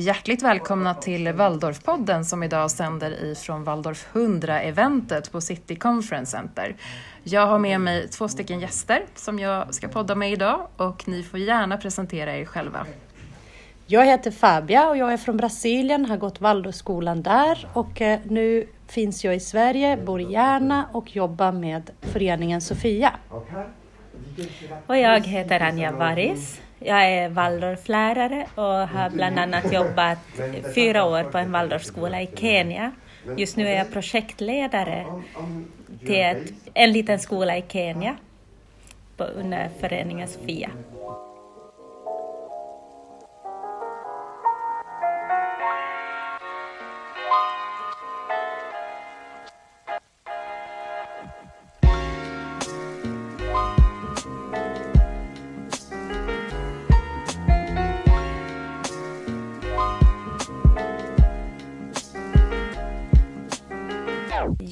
Hjärtligt välkomna till Waldorfpodden som idag sänder ifrån Waldorf 100-eventet på City Conference Center. Jag har med mig två stycken gäster som jag ska podda med idag och ni får gärna presentera er själva. Jag heter Fabia och jag är från Brasilien, har gått Waldorfskolan där och eh, nu finns jag i Sverige, bor i Järna och jobbar med föreningen Sofia. Och jag heter Anja Varis. Jag är Waldorflärare och har bland annat jobbat fyra år på en Waldorfskola i Kenya. Just nu är jag projektledare till ett, en liten skola i Kenya under föreningen Sofia.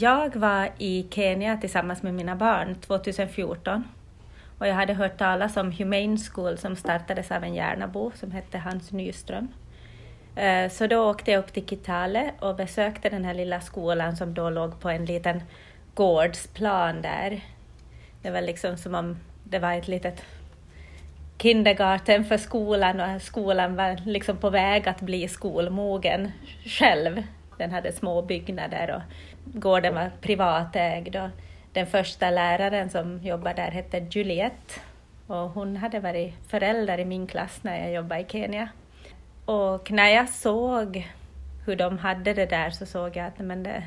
Jag var i Kenya tillsammans med mina barn 2014 och jag hade hört talas om Humane School som startades av en Järnabo som hette Hans Nyström. Eh, så då åkte jag upp till Kitale och besökte den här lilla skolan som då låg på en liten gårdsplan där. Det var liksom som om det var ett litet kindergarten för skolan och skolan var liksom på väg att bli skolmogen själv. Den hade små byggnader och gården var privatägd. Och den första läraren som jobbade där hette Juliette och hon hade varit förälder i min klass när jag jobbade i Kenya. Och när jag såg hur de hade det där så såg jag att men det,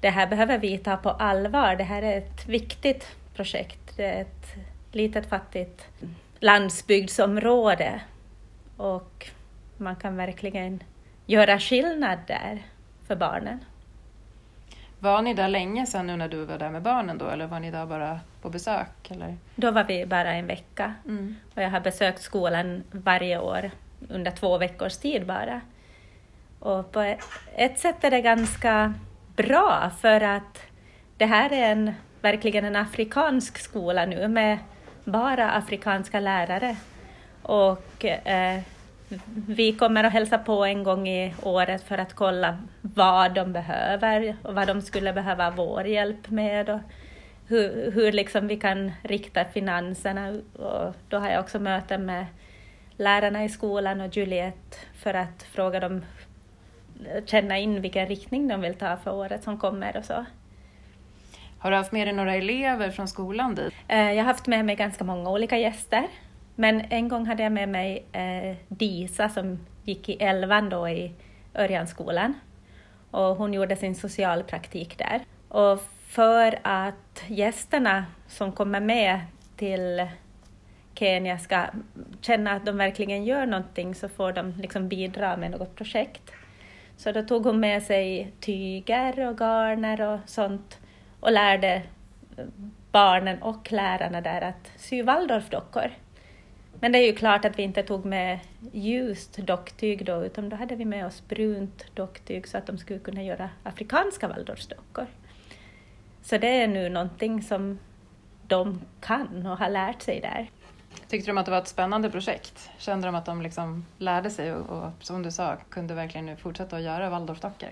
det här behöver vi ta på allvar. Det här är ett viktigt projekt. Det är ett litet fattigt landsbygdsområde och man kan verkligen göra skillnad där för barnen. Var ni där länge sedan nu när du var där med barnen då eller var ni där bara på besök? Eller? Då var vi bara en vecka mm. och jag har besökt skolan varje år under två veckors tid bara. Och på ett sätt är det ganska bra för att det här är en, verkligen en afrikansk skola nu med bara afrikanska lärare. Och eh, vi kommer att hälsa på en gång i året för att kolla vad de behöver och vad de skulle behöva vår hjälp med och hur, hur liksom vi kan rikta finanserna. Och då har jag också möten med lärarna i skolan och Juliette för att fråga dem, känna in vilken riktning de vill ta för året som kommer och så. Har du haft med dig några elever från skolan dit? Eh, jag har haft med mig ganska många olika gäster. Men en gång hade jag med mig eh, Disa som gick i elvan då i Örjanskolan och hon gjorde sin socialpraktik där. Och för att gästerna som kommer med till Kenya ska känna att de verkligen gör någonting så får de liksom bidra med något projekt. Så då tog hon med sig tyger och garner och sånt och lärde barnen och lärarna där att sy Waldorfdockor. Men det är ju klart att vi inte tog med ljust docktyg då, utan då hade vi med oss brunt docktyg så att de skulle kunna göra afrikanska waldorfdockor. Så det är nu någonting som de kan och har lärt sig där. Tyckte de att det var ett spännande projekt? Kände de att de liksom lärde sig och, och som du sa, kunde verkligen nu fortsätta att göra waldorfdockor?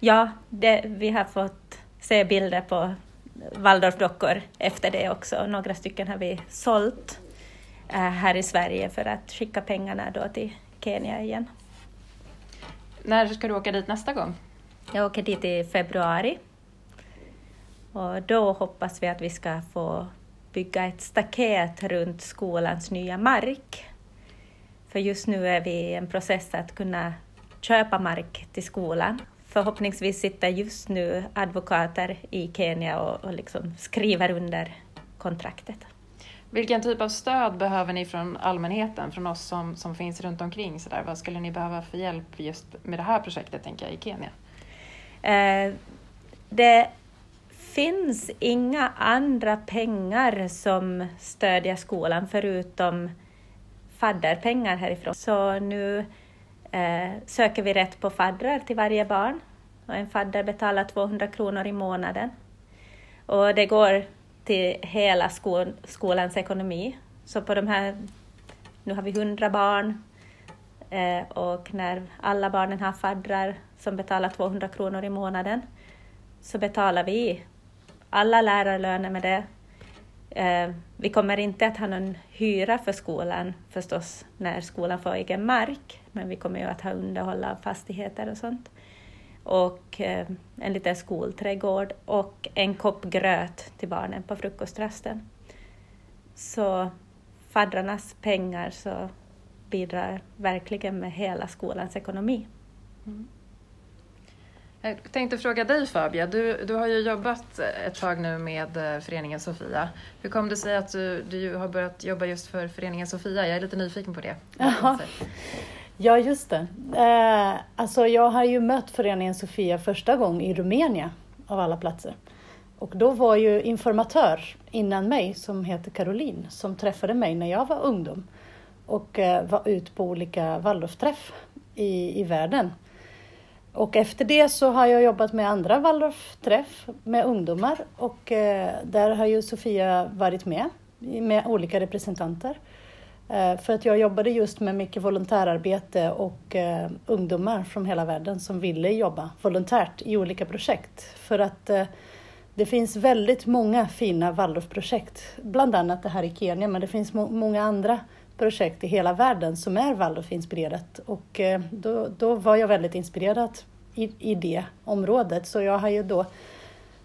Ja, det, vi har fått se bilder på waldorfdockor efter det också. Några stycken har vi sålt här i Sverige för att skicka pengarna då till Kenya igen. När ska du åka dit nästa gång? Jag åker dit i februari. Och då hoppas vi att vi ska få bygga ett staket runt skolans nya mark. För just nu är vi i en process att kunna köpa mark till skolan. Förhoppningsvis sitter just nu advokater i Kenya och, och liksom skriver under kontraktet. Vilken typ av stöd behöver ni från allmänheten, från oss som, som finns runt omkring? Så där? Vad skulle ni behöva för hjälp just med det här projektet, tänker jag, i Kenya? Eh, det finns inga andra pengar som stödjer skolan förutom fadderpengar härifrån. Så nu eh, söker vi rätt på faddrar till varje barn och en fadder betalar 200 kronor i månaden. Och det går till hela skol, skolans ekonomi. Så på de här, nu har vi 100 barn, Eh, och när alla barnen har faddrar som betalar 200 kronor i månaden så betalar vi alla lärarlöner med det. Eh, vi kommer inte att ha någon hyra för skolan förstås när skolan får egen mark, men vi kommer ju att ha underhåll av fastigheter och sånt. Och eh, en liten skolträdgård och en kopp gröt till barnen på frukostrasten. Så faddrarnas pengar så bidrar verkligen med hela skolans ekonomi. Mm. Jag tänkte fråga dig Fabia, du, du har ju jobbat ett tag nu med eh, föreningen Sofia. Hur kom det sig att du, du har börjat jobba just för föreningen Sofia? Jag är lite nyfiken på det. Jaha. Ja, just det. Eh, alltså jag har ju mött föreningen Sofia första gången i Rumänien, av alla platser. Och då var ju informatör innan mig, som heter Caroline, som träffade mig när jag var ungdom och eh, var ute på olika Waldorfträff i, i världen. Och efter det så har jag jobbat med andra Waldorfträff med ungdomar och eh, där har ju Sofia varit med med olika representanter. Eh, för att jag jobbade just med mycket volontärarbete och eh, ungdomar från hela världen som ville jobba volontärt i olika projekt. För att eh, det finns väldigt många fina Waldorfprojekt, bland annat det här i Kenya, men det finns många andra projekt i hela världen som är Waldorf-inspirerat. Och då, då var jag väldigt inspirerad i, i det området. Så jag har ju då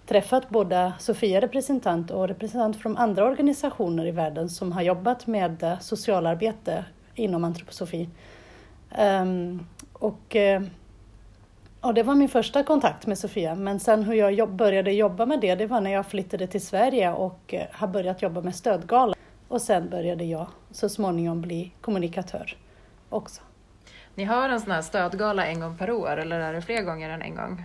träffat både Sofia representant och representant från andra organisationer i världen som har jobbat med eh, socialarbete inom antroposofi. Um, och, eh, och det var min första kontakt med Sofia, men sen hur jag jobb, började jobba med det, det var när jag flyttade till Sverige och eh, har börjat jobba med stödgala. Och sen började jag så småningom bli kommunikatör också. Ni har en sån här stödgala en gång per år eller är det fler gånger än en gång?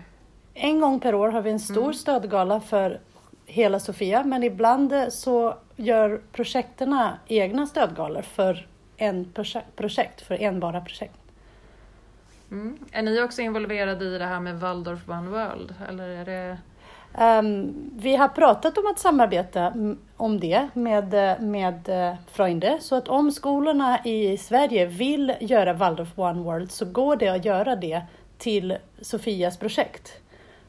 En gång per år har vi en stor mm. stödgala för hela Sofia men ibland så gör projekterna egna stödgalor för en projekt, för en bara projekt. Mm. Är ni också involverade i det här med Waldorf One World? Eller är det... Um, vi har pratat om att samarbeta om det med, med uh, Freunde, så att om skolorna i Sverige vill göra Waldorf One World så går det att göra det till Sofias projekt.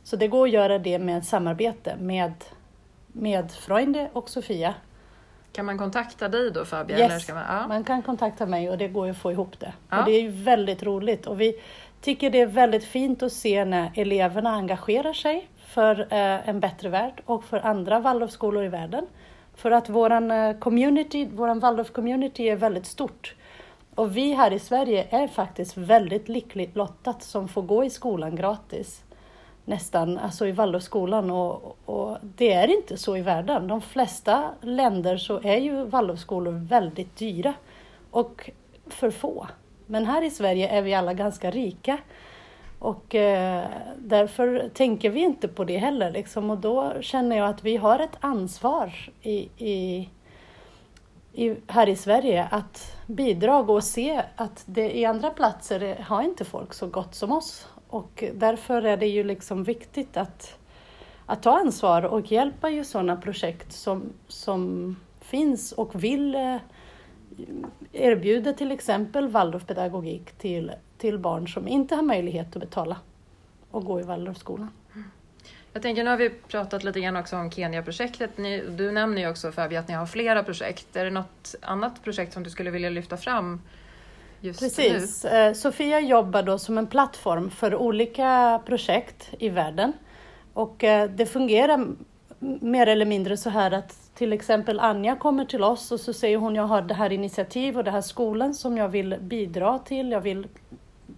Så det går att göra det med ett samarbete med, med Freunde och Sofia. Kan man kontakta dig då Fabia? Yes, man, ja. man kan kontakta mig och det går att få ihop det. Ja. Och det är väldigt roligt och vi tycker det är väldigt fint att se när eleverna engagerar sig för eh, en bättre värld och för andra Waldorfskolor i världen. För att våran eh, community, våran Waldorf-community är väldigt stort. Och vi här i Sverige är faktiskt väldigt lyckligt lottat som får gå i skolan gratis. Nästan, alltså i Waldorfskolan och, och det är inte så i världen. De flesta länder så är ju Waldorfskolor väldigt dyra och för få. Men här i Sverige är vi alla ganska rika och eh, därför tänker vi inte på det heller. Liksom. Och då känner jag att vi har ett ansvar i, i, i, här i Sverige att bidra och se att det, i andra platser har inte folk så gott som oss. Och därför är det ju liksom viktigt att, att ta ansvar och hjälpa ju sådana projekt som, som finns och vill eh, erbjuda till exempel Waldorfpedagogik till till barn som inte har möjlighet att betala och gå i Waldorfskolan. Mm. Jag tänker, nu har vi pratat lite grann också om Kenya-projektet. Du nämner ju också Fabi att ni har flera projekt. Är det något annat projekt som du skulle vilja lyfta fram just Precis. nu? Sofia jobbar då som en plattform för olika projekt i världen. Och eh, det fungerar mer eller mindre så här att till exempel Anja kommer till oss och så säger hon jag har det här initiativ och det här skolan som jag vill bidra till. Jag vill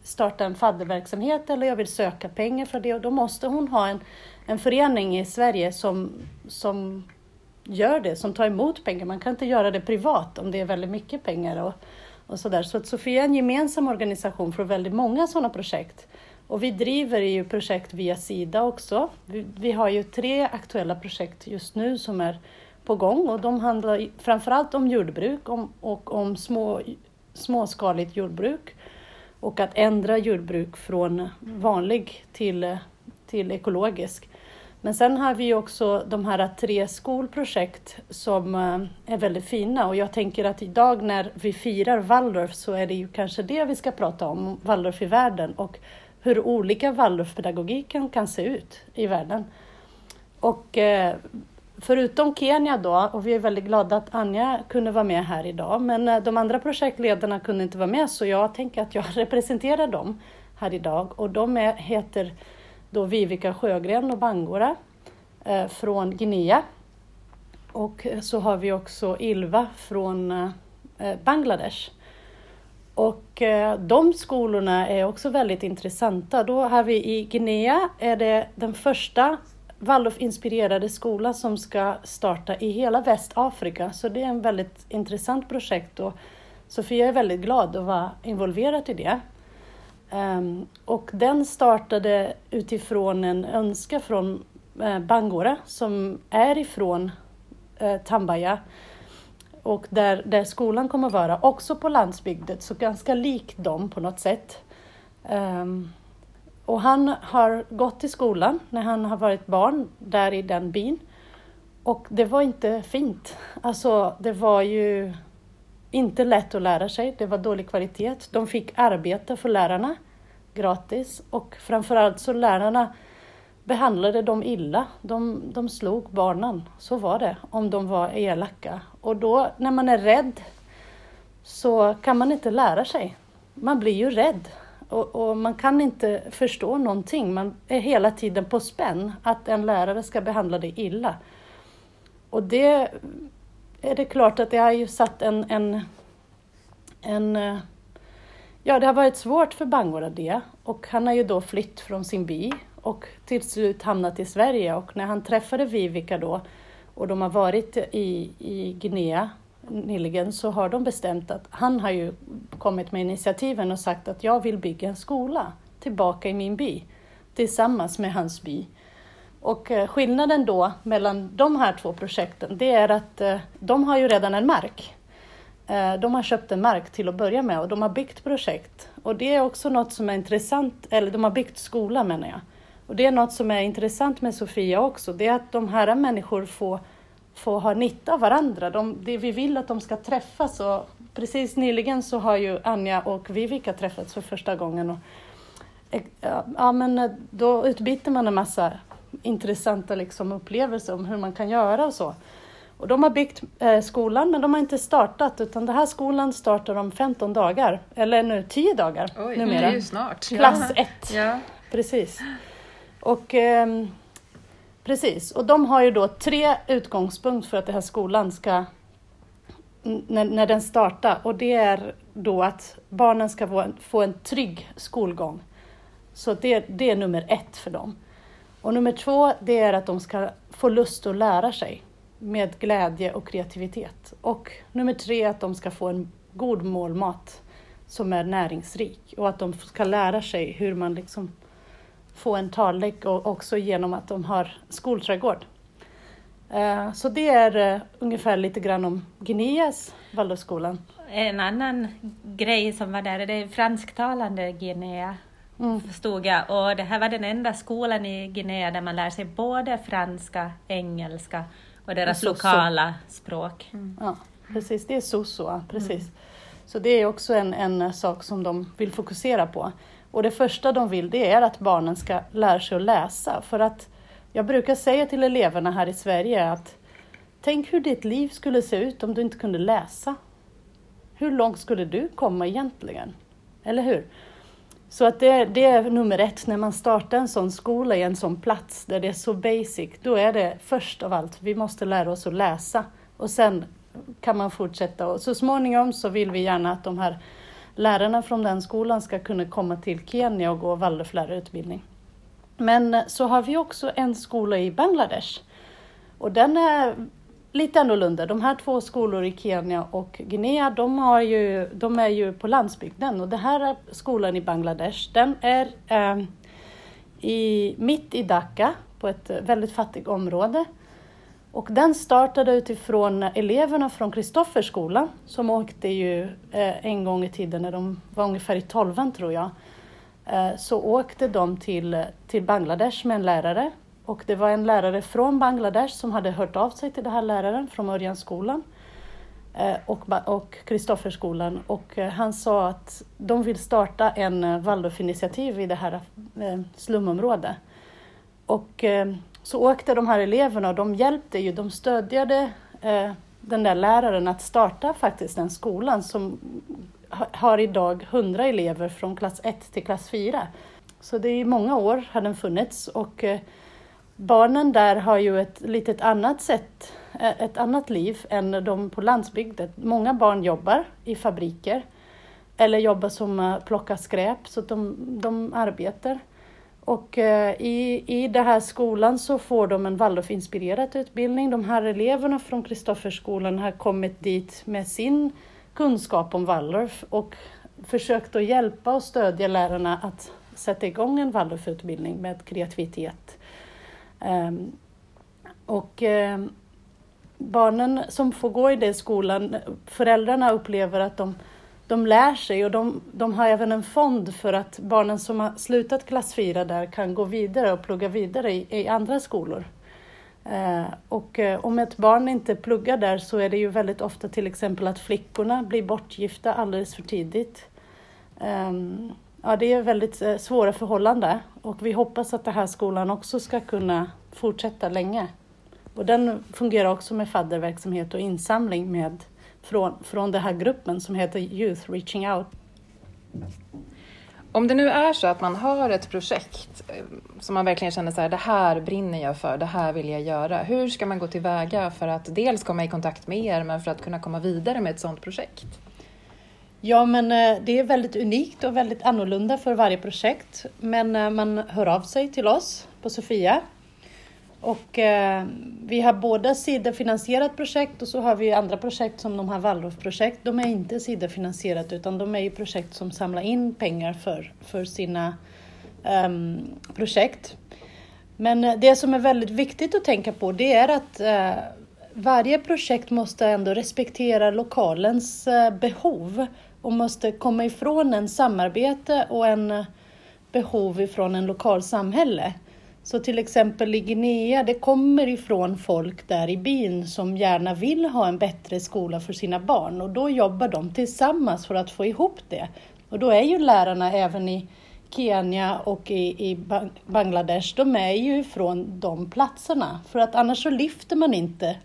starta en fadderverksamhet eller jag vill söka pengar för det och då måste hon ha en, en förening i Sverige som, som gör det, som tar emot pengar. Man kan inte göra det privat om det är väldigt mycket pengar och, och sådär. Så att Sofia är en gemensam organisation för väldigt många sådana projekt. Och vi driver ju projekt via Sida också. Vi, vi har ju tre aktuella projekt just nu som är på gång och de handlar framförallt om jordbruk om, och om små, småskaligt jordbruk och att ändra jordbruk från vanlig till, till ekologisk. Men sen har vi också de här tre skolprojekt som eh, är väldigt fina och jag tänker att idag när vi firar Waldorf så är det ju kanske det vi ska prata om, Waldorf i världen och hur olika Waldorfpedagogiken kan se ut i världen. Och eh, förutom Kenya då, och vi är väldigt glada att Anja kunde vara med här idag, men eh, de andra projektledarna kunde inte vara med så jag tänker att jag representerar dem här idag och de är, heter då Vivica Sjögren och Bangora eh, från Guinea. Och så har vi också Ilva från eh, eh, Bangladesh. Och eh, de skolorna är också väldigt intressanta. Då har vi i Guinea, är det den första Waldorf-inspirerade skola som ska starta i hela Västafrika. Så det är en väldigt intressant projekt och Sofia är väldigt glad att vara involverad i det. Um, och den startade utifrån en önska från uh, Bangora som är ifrån eh, uh, Tambaya och där, där skolan kommer att vara, också på landsbygden, så ganska lik dem på något sätt. Um, och han har gått till skolan när han har varit barn där i den byn. Och det var inte fint. Alltså, det var ju inte lätt att lära sig, det var dålig kvalitet. De fick arbeta för lärarna gratis och framförallt så lärarna behandlade dem illa. De, de slog barnen, så var det, om de var elaka. Och då när man är rädd så kan man inte lära sig. Man blir ju rädd och, och, man kan inte förstå någonting. Man är hela tiden på spänn att en lärare ska behandla dig illa. Och det är det klart att det har ju satt en, en, en Ja, det har varit svårt för Bangoradia och han har ju då flytt från sin by och till slut hamnat i Sverige och när han träffade Vivica då och de har varit i, i Guinea nyligen så har de bestämt att han har ju kommit med initiativen och sagt att jag vill bygga en skola tillbaka i min by tillsammans med hans by. Och eh, skillnaden då mellan de här två projekten det är att eh, de har ju redan en mark. Eh, de har köpt en mark till att börja med och de har byggt projekt. Och det är också något som är intressant, eller de har byggt skola menar jag. Och det är något som är intressant med Sofia också, det är att de här människor får, får ha nytta av varandra. De, det vi vill att de ska träffas och precis nyligen så har ju Anja och Vivica träffats för första gången. Och, ja, men då utbyter man en massa intressanta liksom, upplevelser om hur man kan göra och så. Och de har byggt eh, skolan men de har inte startat utan den här skolan startar om 15 dagar, eller nu 10 dagar Oj, numera. det är ju snart. Klass 1. Ja. Precis. Och eh, precis, och de har ju då tre utgångspunkter för att den här skolan ska när, när den startar och det är då att barnen ska få en, få en trygg skolgång. Så det, det är nummer ett för dem. Och nummer två, det är att de ska få lust att lära sig med glädje och kreativitet. Och nummer tre, att de ska få en god målmat som är näringsrik och att de ska lära sig hur man liksom får en tallrik och också genom att de har skolträdgård. Eh, så det är eh, ungefär lite grann om Guineas Waldorfskolan. En annan grej som var där, det är fransktalande Guinea, Mm. förstod jag. Och det här var den enda skolan i Guinea där man lär sig både franska, engelska och deras lokala språk. Ja, precis, det är soso, ja, precis. Så det är också en, en sak som de vill fokusera på. Och det första de vill det är att barnen ska lära sig att läsa. För att jag brukar säga till eleverna här i Sverige att tänk hur ditt liv skulle se ut om du inte kunde läsa. Hur långt skulle du komma egentligen? Eller hur? Så att det, det är nummer ett, när man startar en sån skola i en sån plats där det är så basic, då är det först av allt, vi måste lära oss att läsa. Och sen kan man fortsätta. Och så småningom så vill vi gärna att de här lärarna från den skolan ska kunna komma till Kenya och gå Waldorflärarutbildning. Men så har vi också en skola i Bangladesh. Och den är lite annorlunda. De här två skolor i Kenya och Guinea, de, har ju, de är ju på landsbygden och den här skolan i Bangladesh, den är eh, i, mitt i Dhaka på ett väldigt fattigt område. Och den startade utifrån eleverna från Kristofferskolan som åkte ju eh, en gång i tiden när de var ungefär i tolvan tror jag. Eh, så åkte de till, till Bangladesh med en lärare och det var en lärare från Bangladesh som hade hört av sig till den här läraren från Örjanskolan eh, och Kristofferskolan och eh, han sa att de vill starta en eh, Waldorfinitiativ i det här slumområdet. Och så åkte de här eleverna och de hjälpte ju, de stödjade den där läraren att starta faktiskt den skolan som har idag 100 elever från klass 1 till klass 4. Så det är många år har den funnits och barnen där har ju ett litet annat sätt, eh, ett annat liv än de på landsbygden. Många barn jobbar i fabriker eller jobbar som eh, plockar skräp, så de, de arbetar. Och eh, i, i den här skolan så får de en Waldorf-inspirerad utbildning. De här eleverna från Kristofferskolan har kommit dit med sin kunskap om Waldorf och försökt att hjälpa och stödja lärarna att sätta igång en Waldorfutbildning med kreativitet. Ehm, och ehm, barnen som får gå i den skolan, föräldrarna upplever att de, de lär sig och de, de har även en fond för att barnen som har slutat klass 4 där kan gå vidare och plugga vidare i, i andra skolor. Ehm, och eh, om ett barn inte pluggar där så är det ju väldigt ofta till exempel att flickorna blir bortgifta alldeles för tidigt. Ja, det är väldigt eh, svåra förhållanden och vi hoppas att den här skolan också ska kunna fortsätta länge. Och den fungerar också med fadderverksamhet och insamling med, från, från den här gruppen som heter Youth Reaching Out. Om det nu är så att man har ett projekt eh, som man verkligen känner så här, det här brinner jag för, det här vill jag göra. Hur ska man gå tillväga för att dels komma i kontakt med er, men för att kunna komma vidare med ett sådant projekt? Ja, men eh, det är väldigt unikt och väldigt annorlunda för varje projekt. Men eh, man hör av sig till oss på Sofia. Och eh, vi har båda Sida-finansierat projekt och så har vi andra projekt som de här Waldorf-projekt. De är inte Sida-finansierat utan de är ju projekt som samlar in pengar för, för sina um, projekt. Men det som är väldigt viktigt att tänka på det är att uh, varje projekt måste ändå respektera lokalens uh, behov och måste komma ifrån en samarbete och en behov ifrån en lokal samhälle. Så till exempel i Guinea, det kommer ifrån folk där i byn som gärna vill ha en bättre skola för sina barn och då jobbar de tillsammans för att få ihop det. Och då är ju lärarna även i Kenya och i, i Bangladesh, de är ju från de platserna. För att annars så lyfter man inte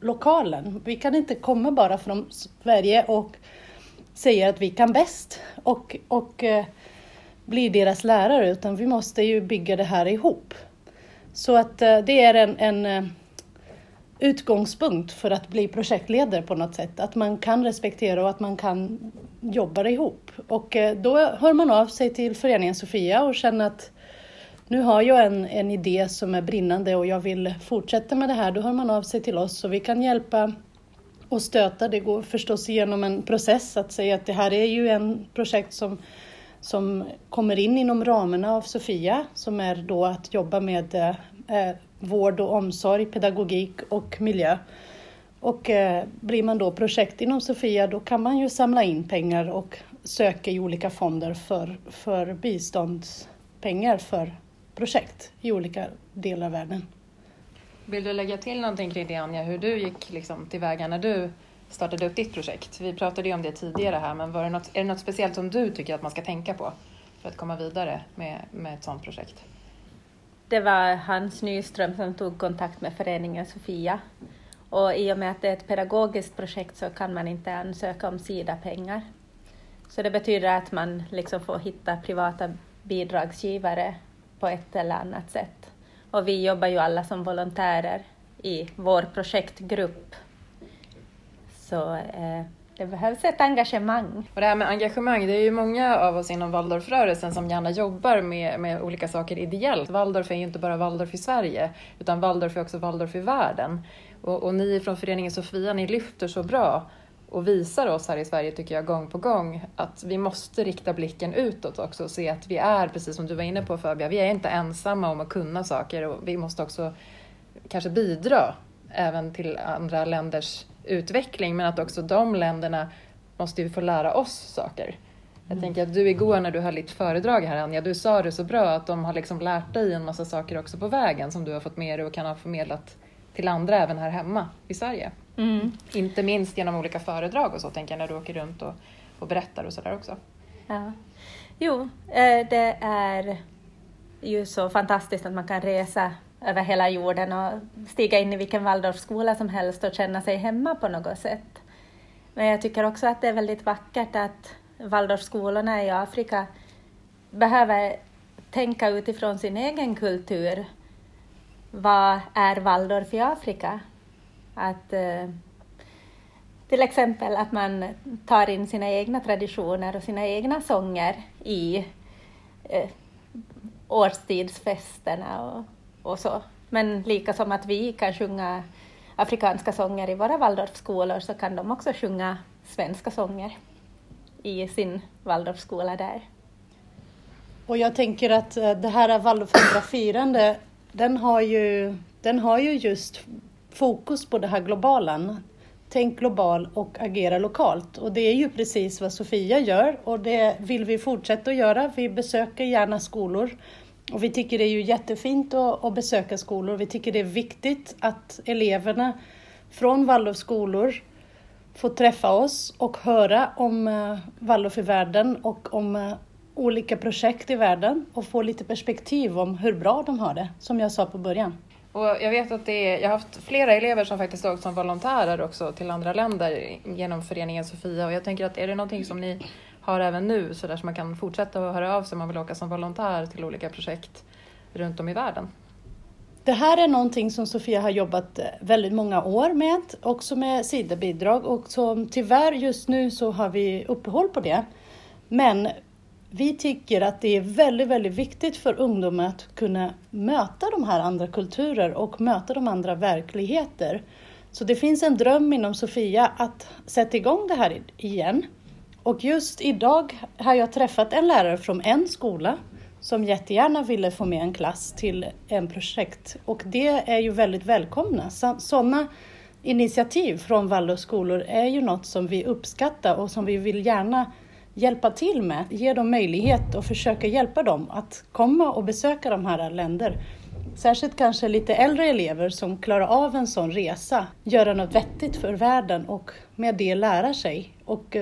lokalen. Vi kan inte komma bara från Sverige och säger att vi kan bäst och, och eh, blir deras lärare, utan vi måste ju bygga det här ihop. Så att eh, det är en, en eh, utgångspunkt för att bli projektledare på något sätt, att man kan respektera och att man kan jobba ihop. Och eh, då hör man av sig till föreningen Sofia och känner att nu har jag en, en idé som är brinnande och jag vill fortsätta med det här. Då hör man av sig till oss så vi kan hjälpa och stöta. Det går förstås igenom en process att säga att det här är ju en projekt som, som kommer in inom ramarna av Sofia som är då att jobba med eh, vård och omsorg, pedagogik och miljö. Och eh, blir man då projekt inom Sofia då kan man ju samla in pengar och söka i olika fonder för, för biståndspengar för projekt i olika delar av världen. Vill du lägga till någonting kring det Anja, hur du gick liksom tillväga när du startade upp ditt projekt? Vi pratade ju om det tidigare här, men var det något, är det något speciellt som du tycker att man ska tänka på för att komma vidare med, med ett sådant projekt? Det var Hans Nyström som tog kontakt med föreningen Sofia. Och i och med att det är ett pedagogiskt projekt så kan man inte ansöka om Sida-pengar. Så det betyder att man liksom får hitta privata bidragsgivare på ett eller annat sätt. Och vi jobbar ju alla som volontärer i vår projektgrupp. Så eh, det behövs ett engagemang. Och det här med engagemang, det är ju många av oss inom Waldorfrörelsen som gärna jobbar med, med olika saker ideellt. Waldorf är ju inte bara Waldorf i Sverige, utan Waldorf är också Waldorf i världen. Och, och ni från föreningen Sofia, ni lyfter så bra och visar oss här i Sverige, tycker jag, gång på gång att vi måste rikta blicken utåt också och se att vi är, precis som du var inne på Fabia, vi är inte ensamma om att kunna saker och vi måste också kanske bidra även till andra länders utveckling men att också de länderna måste ju få lära oss saker. Jag tänker att du igår när du höll ditt föredrag här Anja, du sa det så bra att de har liksom lärt dig en massa saker också på vägen som du har fått med dig och kan ha förmedlat till andra även här hemma i Sverige. Mm. Inte minst genom olika föredrag och så tänker jag när du åker runt och, och berättar och sådär också. Ja. Jo, eh, det är ju så fantastiskt att man kan resa över hela jorden och stiga in i vilken Waldorfskola som helst och känna sig hemma på något sätt. Men jag tycker också att det är väldigt vackert att Waldorfskolorna i Afrika behöver tänka utifrån sin egen kultur. Vad är Waldorf i Afrika? Att eh, till exempel att man tar in sina egna traditioner och sina egna sånger i eh, årstidsfesterna och, och så. Men lika som att vi kan sjunga afrikanska sånger i våra Waldorfskolor så kan de också sjunga svenska sånger i sin Waldorfskola där. Och jag tänker att eh, det här Waldorf 100-firande, den har ju, den har ju just fokus på det här globala. Tänk global och agera lokalt. Och det är ju precis vad Sofia gör och det vill vi fortsätta att göra. Vi besöker gärna skolor och vi tycker det är ju jättefint att, att besöka skolor. Vi tycker det är viktigt att eleverna från Waldorfskolor får träffa oss och höra om eh, Waldorf i världen och om eh, olika projekt i världen och få lite perspektiv om hur bra de har det, som jag sa på början. Och jag vet att det är, jag har haft flera elever som faktiskt åkt som volontärer också till andra länder genom föreningen Sofia och jag tänker att är det någonting som ni har även nu så där som man kan fortsätta att höra av sig om man vill åka som volontär till olika projekt runt om i världen? Det här är någonting som Sofia har jobbat väldigt många år med, också med Sida-bidrag och som tyvärr just nu så har vi uppehåll på det. Men vi tycker att det är väldigt, väldigt viktigt för ungdomar att kunna möta de här andra kulturer och möta de andra verkligheter. Så det finns en dröm inom Sofia att sätta igång det här igen. Och just idag har jag träffat en lärare från en skola som jättegärna ville få med en klass till en projekt och det är ju väldigt välkomna. Sådana initiativ från Waldorfskolor är ju något som vi uppskattar och som vi vill gärna hjälpa till med, ge dem möjlighet och försöka hjälpa dem att komma och besöka de här länderna. Särskilt kanske lite äldre elever som klarar av en sån resa, göra något vettigt för världen och med det lära sig och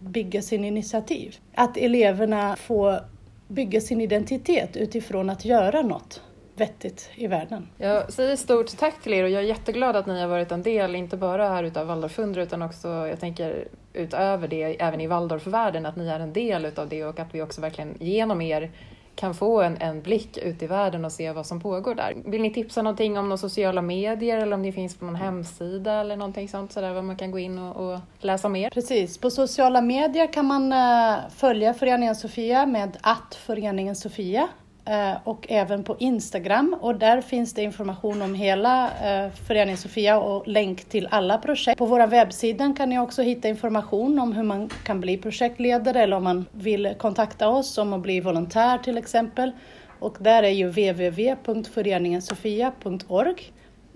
bygga sin initiativ. Att eleverna får bygga sin identitet utifrån att göra något vettigt i världen. Jag säger stort tack till er och jag är jätteglad att ni har varit en del, inte bara här utav Waldorfundra utan också, jag tänker utöver det, även i Waldorfvärlden, att ni är en del utav det och att vi också verkligen genom er kan få en, en blick ut i världen och se vad som pågår där. Vill ni tipsa någonting om några sociala medier eller om det finns på någon hemsida eller någonting sånt sådär, var man kan gå in och, och, läsa mer? Precis, på sociala medier kan man uh, följa Föreningen Sofia med att Föreningen Sofia Eh, och även på Instagram och där finns det information om hela eh, Föreningen Sofia och länk till alla projekt. På vår webbsida kan ni också hitta information om hur man kan bli projektledare eller om man vill kontakta oss om att bli volontär till exempel. Och där är ju www.föreningensofia.org.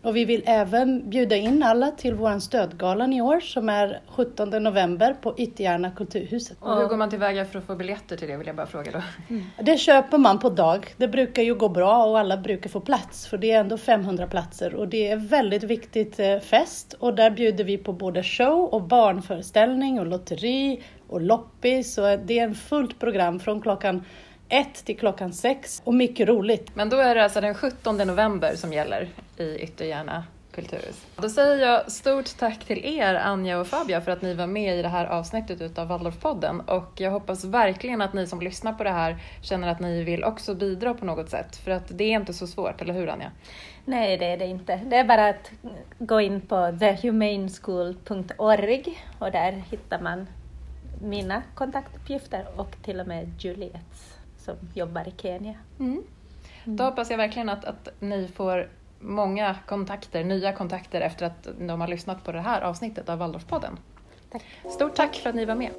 Och vi vill även bjuda in alla till vår stödgalan i år som är 17 november på Ytterjärna kulturhuset. Och hur går man tillväga för att få biljetter till det vill jag bara fråga då? Mm. Det köper man på dag. Det brukar ju gå bra och alla brukar få plats för det är ändå 500 platser och det är väldigt viktigt eh, fest och där bjuder vi på både show och barnföreställning och lotteri och loppis och det är en fullt program från klockan ett till klockan sex och mycket roligt. Men då är det alltså den 17 november som gäller i Ytterjärna kulturhus. Då säger jag stort tack till er Anja och Fabia för att ni var med i det här avsnittet utav Waldorfpodden och jag hoppas verkligen att ni som lyssnar på det här känner att ni vill också bidra på något sätt för att det är inte så svårt, eller hur Anja? Nej, det är det inte. Det är bara att gå in på thehumaneschool.org och där hittar man mina kontaktuppgifter och till och med Juliets som jobbar i Kenya. Mm. Mm. Då hoppas jag verkligen att, att ni får många kontakter, nya kontakter efter att de har lyssnat på det här avsnittet av Waldorfpodden. Tack. Stort tack för att ni var med.